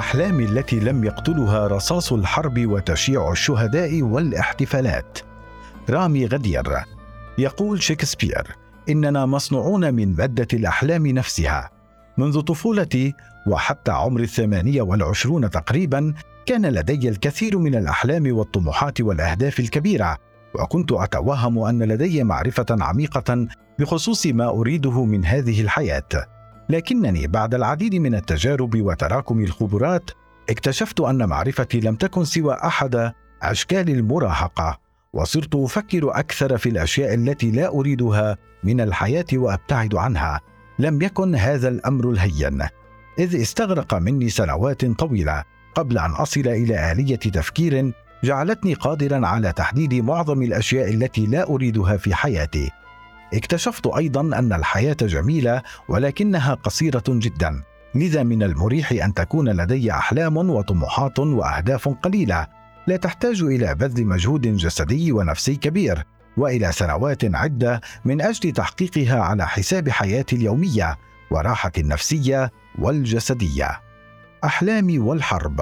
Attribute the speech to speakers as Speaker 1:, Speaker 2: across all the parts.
Speaker 1: احلامي التي لم يقتلها رصاص الحرب وتشييع الشهداء والاحتفالات. رامي غدير يقول شكسبير إننا مصنوعون من مادة الأحلام نفسها. منذ طفولتي وحتى عمر الثمانية والعشرون تقريبا كان لدي الكثير من الأحلام والطموحات والأهداف الكبيرة وكنت أتوهم أن لدي معرفة عميقة بخصوص ما أريده من هذه الحياة. لكنني بعد العديد من التجارب وتراكم الخبرات اكتشفت أن معرفتي لم تكن سوى أحد أشكال المراهقة وصرت أفكر أكثر في الأشياء التي لا أريدها من الحياة وأبتعد عنها. لم يكن هذا الأمر الهين إذ استغرق مني سنوات طويلة قبل أن أصل إلى آلية تفكير جعلتني قادرا على تحديد معظم الأشياء التي لا أريدها في حياتي. اكتشفت أيضا أن الحياة جميلة ولكنها قصيرة جدا. لذا من المريح أن تكون لدي أحلام وطموحات وأهداف قليلة. لا تحتاج إلى بذل مجهود جسدي ونفسي كبير وإلى سنوات عدة من أجل تحقيقها على حساب حياتي اليومية وراحتي النفسية والجسدية. أحلامي والحرب.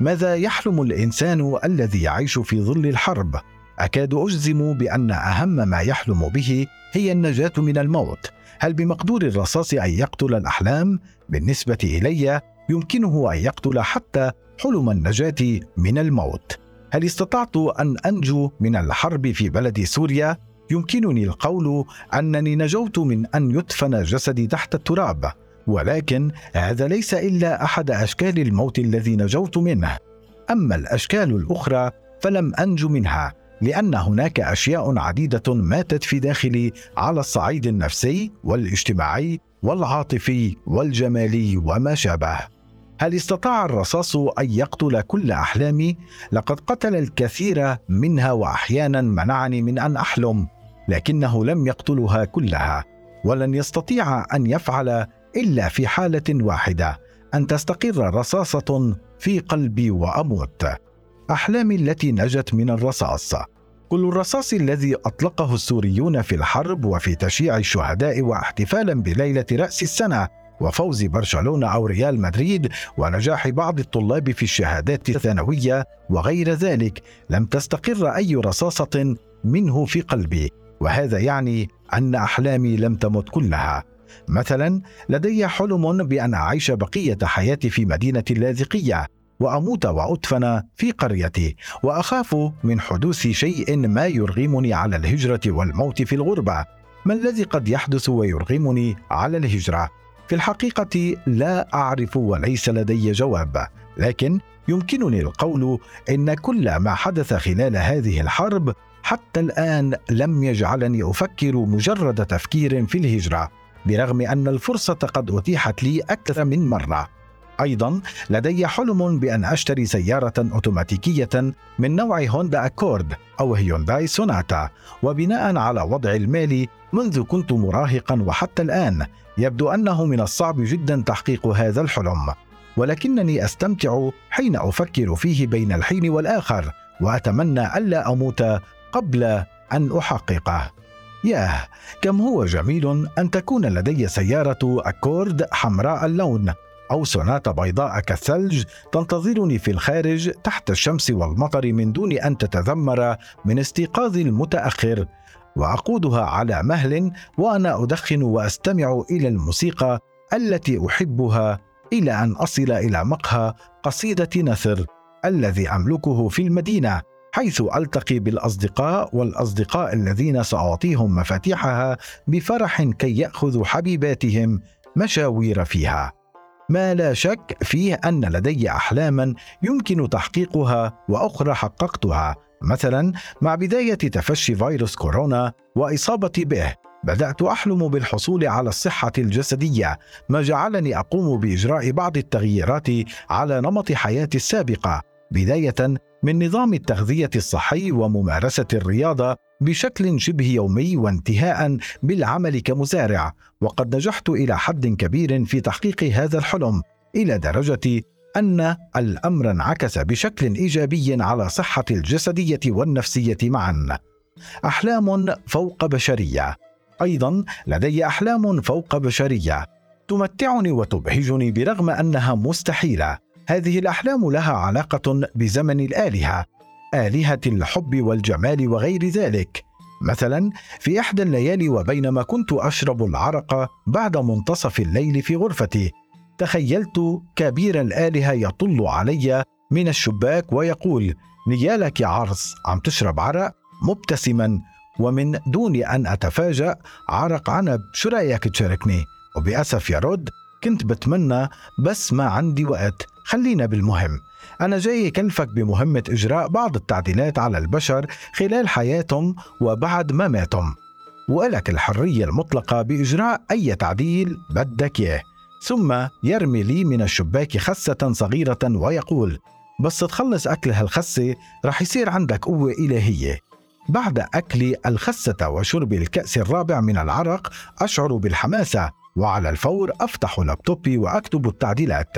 Speaker 1: ماذا يحلم الإنسان الذي يعيش في ظل الحرب؟ أكاد أجزم بأن أهم ما يحلم به هي النجاة من الموت. هل بمقدور الرصاص أن يقتل الأحلام؟ بالنسبة إلي يمكنه أن يقتل حتى حلم النجاة من الموت. هل استطعت أن أنجو من الحرب في بلد سوريا؟ يمكنني القول أنني نجوت من أن يدفن جسدي تحت التراب. ولكن هذا ليس إلا أحد أشكال الموت الذي نجوت منه. أما الأشكال الأخرى فلم انج منها. لأن هناك أشياء عديدة ماتت في داخلي على الصعيد النفسي والاجتماعي والعاطفي والجمالي وما شابه. هل استطاع الرصاص أن يقتل كل أحلامي؟ لقد قتل الكثير منها وأحيانا منعني من أن أحلم لكنه لم يقتلها كلها ولن يستطيع أن يفعل إلا في حالة واحدة أن تستقر رصاصة في قلبي وأموت. احلامي التي نجت من الرصاص. كل الرصاص الذي أطلقه السوريون في الحرب وفي تشييع الشهداء واحتفالا بليلة رأس السنة وفوز برشلونة أو ريال مدريد ونجاح بعض الطلاب في الشهادات الثانوية وغير ذلك لم تستقر أي رصاصة منه في قلبي. وهذا يعني أن أحلامي لم تمت كلها. مثلا لدي حلم بأن أعيش بقية حياتي في مدينة اللاذقية. وأموت وأدفن في قريتي وأخاف من حدوث شيء ما يرغمني على الهجرة والموت في الغربة. ما الذي قد يحدث ويرغمني على الهجرة؟ في الحقيقة لا أعرف وليس لدي جواب لكن يمكنني القول إن كل ما حدث خلال هذه الحرب حتى الآن لم يجعلني أفكر مجرد تفكير في الهجرة برغم أن الفرصة قد أتيحت لي أكثر من مرة. أيضا لدي حلم بأن أشتري سيارة أوتوماتيكية من نوع هوندا أكورد أو هيونداي سوناتا وبناء على وضع المالي منذ كنت مراهقا وحتى الآن يبدو أنه من الصعب جدا تحقيق هذا الحلم. ولكنني أستمتع حين أفكر فيه بين الحين والآخر وأتمنى ألا أموت قبل أن أحققه. ياه! كم هو جميل أن تكون لدي سيارة أكورد حمراء اللون. أو سوناتا بيضاء كالثلج تنتظرني في الخارج تحت الشمس والمطر من دون أن تتذمر من استيقاظي المتأخر وأقودها على مهل وأنا أدخن وأستمع إلى الموسيقى التي أحبها إلى أن أصل إلى مقهى قصيدة نثر الذي أملكه في المدينة حيث ألتقي بالأصدقاء والأصدقاء الذين سأعطيهم مفاتيحها بفرح كي ياخذوا حبيباتهم مشاوير فيها. ما لا شك فيه أن لدي أحلاما يمكن تحقيقها وأخرى حققتها مثلا مع بداية تفشي فيروس كورونا واصابتي به. بدأت أحلم بالحصول على الصحة الجسدية ما جعلني أقوم بإجراء بعض التغييرات على نمط حياتي السابقة بداية من نظام التغذية الصحي وممارسة الرياضة بشكل شبه يومي وانتهاء بالعمل كمزارع وقد نجحت إلى حد كبير في تحقيق هذا الحلم إلى درجة أن الأمر انعكس بشكل إيجابي على صحتي الجسدية والنفسية معا. أحلام فوق بشرية. أيضا لدي أحلام فوق بشرية. تمتعني وتبهجني برغم أنها مستحيلة. هذه الأحلام لها علاقة بزمن الآلهة آلهة الحب والجمال وغير ذلك. مثلا في إحدى الليالي وبينما كنت أشرب العرق بعد منتصف الليل في غرفتي تخيلت كبير الآلهة يطل علي من الشباك ويقول نيالك يا عرس عم تشرب عرق؟ مبتسما ومن دون أن أتفاجأ عرق عنب شو رأيك تشاركني؟ وبأسف يرد كنت بتمنى بس ما عندي وقت. خلينا بالمهم. أنا جاي كلفك بمهمة إجراء بعض التعديلات على البشر خلال حياتهم وبعد مماتهم. وإلك الحرية المطلقة بإجراء أي تعديل بدك إياه. ثم يرمي لي من الشباك خسة صغيرة ويقول بس تخلص أكل هالخسة رح يصير عندك قوة إلهية. بعد أكل الخسة وشرب الكأس الرابع من العرق أشعر بالحماسة وعلى الفور أفتح لابتوبي وأكتب التعديلات.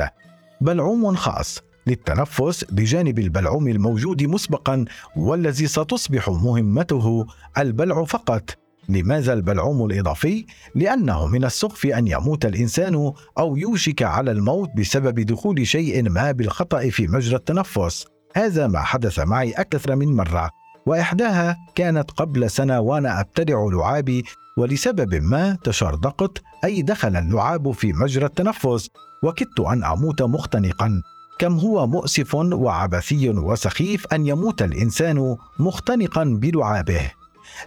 Speaker 1: بلعوم خاص. للتنفس بجانب البلعوم الموجود مسبقا والذي ستصبح مهمته البلع فقط. لماذا البلعوم الإضافي؟ لأنه من السخف أن يموت الإنسان أو يوشك على الموت بسبب دخول شيء ما بالخطأ في مجرى التنفس. هذا ما حدث معي أكثر من مرة. وإحداها كانت قبل سنة وأنا أبتدع لعابي ولسبب ما تشردقت أي دخل اللعاب في مجرى التنفس وكدت أن أموت مختنقا. كم هو مؤسف وعبثي وسخيف أن يموت الإنسان مختنقا بلعابه.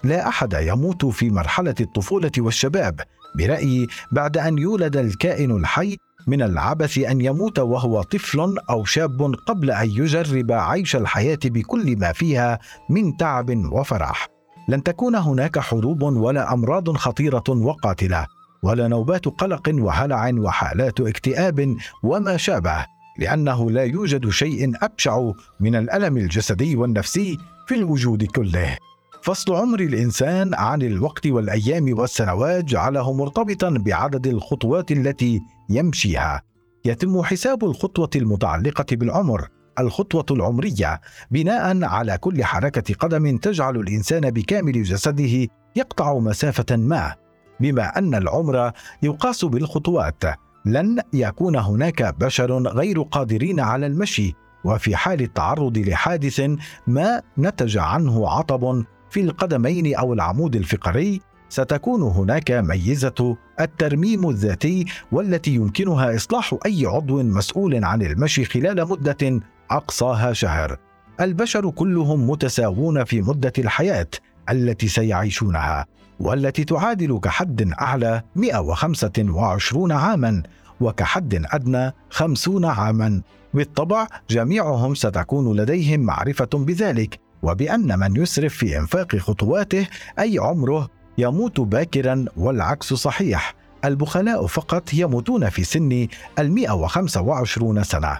Speaker 1: لا أحد يموت في مرحلة الطفولة والشباب. برأيي بعد أن يولد الكائن الحي من العبث أن يموت وهو طفل أو شاب قبل أن يجرب عيش الحياة بكل ما فيها من تعب وفرح. لن تكون هناك حروب ولا أمراض خطيرة وقاتلة ولا نوبات قلق وهلع وحالات اكتئاب وما شابه لأنه لا يوجد شيء أبشع من الألم الجسدي والنفسي في الوجود كله. فصل عمر الإنسان عن الوقت والأيام والسنوات جعله مرتبطا بعدد الخطوات التي يمشيها. يتم حساب الخطوة المتعلقة بالعمر الخطوة العمرية بناء على كل حركة قدم تجعل الإنسان بكامل جسده يقطع مسافة ما. بما أن العمر يقاس بالخطوات لن يكون هناك بشر غير قادرين على المشي وفي حال التعرض لحادث ما نتج عنه عطب في القدمين أو العمود الفقري ستكون هناك ميزة الترميم الذاتي والتي يمكنها إصلاح أي عضو مسؤول عن المشي خلال مدة أقصاها شهر. البشر كلهم متساوون في مدة الحياة التي سيعيشونها والتي تعادل كحد أعلى 125 عاما وكحد أدنى 50 عاما. بالطبع جميعهم ستكون لديهم معرفة بذلك وبأن من يسرف في إنفاق خطواته أي عمره يموت باكرا والعكس صحيح. البخلاء فقط يموتون في سن المئة وخمسة وعشرون سنة.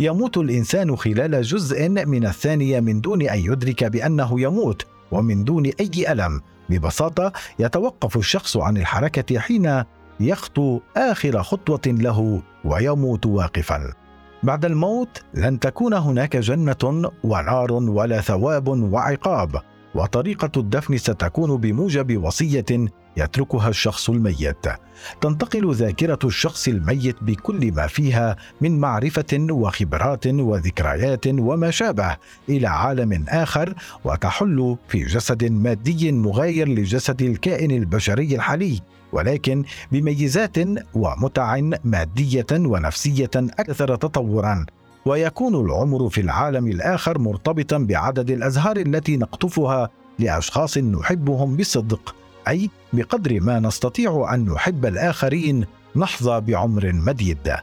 Speaker 1: يموت الإنسان خلال جزء من الثانية من دون أن يدرك بأنه يموت ومن دون أي ألم. ببساطة يتوقف الشخص عن الحركة حين يخطو آخر خطوة له ويموت واقفا. بعد الموت لن تكون هناك جنة ونار ولا ثواب وعقاب وطريقة الدفن ستكون بموجب وصية يتركها الشخص الميت. تنتقل ذاكرة الشخص الميت بكل ما فيها من معرفة وخبرات وذكريات وما شابه إلى عالم آخر وتحل في جسد مادي مغاير لجسد الكائن البشري الحالي ولكن بميزات ومتع مادية ونفسية أكثر تطورا. ويكون العمر في العالم الآخر مرتبطا بعدد الأزهار التي نقطفها لأشخاص نحبهم بصدق أي بقدر ما نستطيع أن نحب الآخرين نحظى بعمر مديد.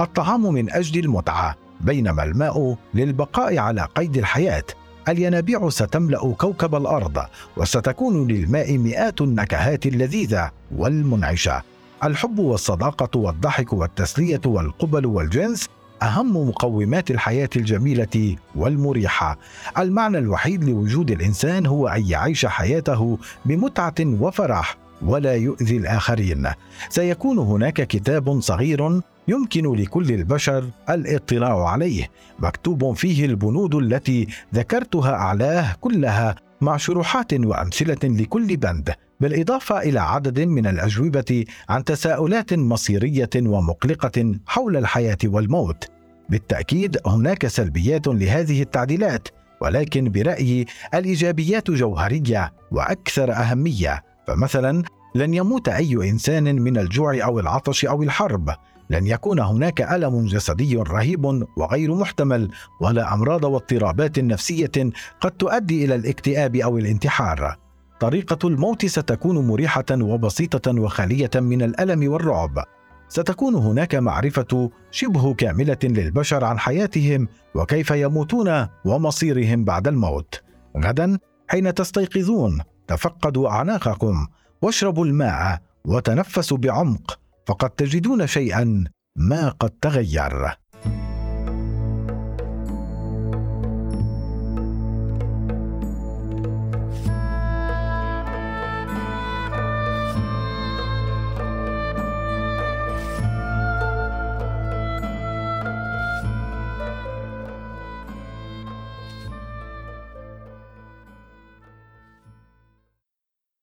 Speaker 1: الطعام من أجل المتعة. بينما الماء للبقاء على قيد الحياة. الينابيع ستملأ كوكب الأرض وستكون للماء مئات النكهات اللذيذة والمنعشة. الحب والصداقة والضحك والتسلية والقبل والجنس أهم مقومات الحياة الجميلة والمريحة. المعنى الوحيد لوجود الإنسان هو أن يعيش حياته بمتعة وفرح ولا يؤذي الآخرين. سيكون هناك كتاب صغير يمكن لكل البشر الاطلاع عليه مكتوب فيه البنود التي ذكرتها أعلاه كلها مع شروحات وأمثلة لكل بند بالإضافة إلى عدد من الأجوبة عن تساؤلات مصيرية ومقلقة حول الحياة والموت. بالتأكيد هناك سلبيات لهذه التعديلات ولكن برأيي الإيجابيات جوهرية وأكثر أهمية. فمثلا لن يموت أي إنسان من الجوع أو العطش أو الحرب. لن يكون هناك ألم جسدي رهيب وغير محتمل ولا أمراض واضطرابات نفسية قد تؤدي إلى الاكتئاب أو الانتحار. طريقة الموت ستكون مريحة وبسيطة وخاليه من الألم والرعب. ستكون هناك معرفة شبه كاملة للبشر عن حياتهم وكيف يموتون ومصيرهم بعد الموت. غدا حين تستيقظون تفقدوا أعناقكم واشربوا الماء وتنفسوا بعمق فقد تجدون شيئا ما قد تغير.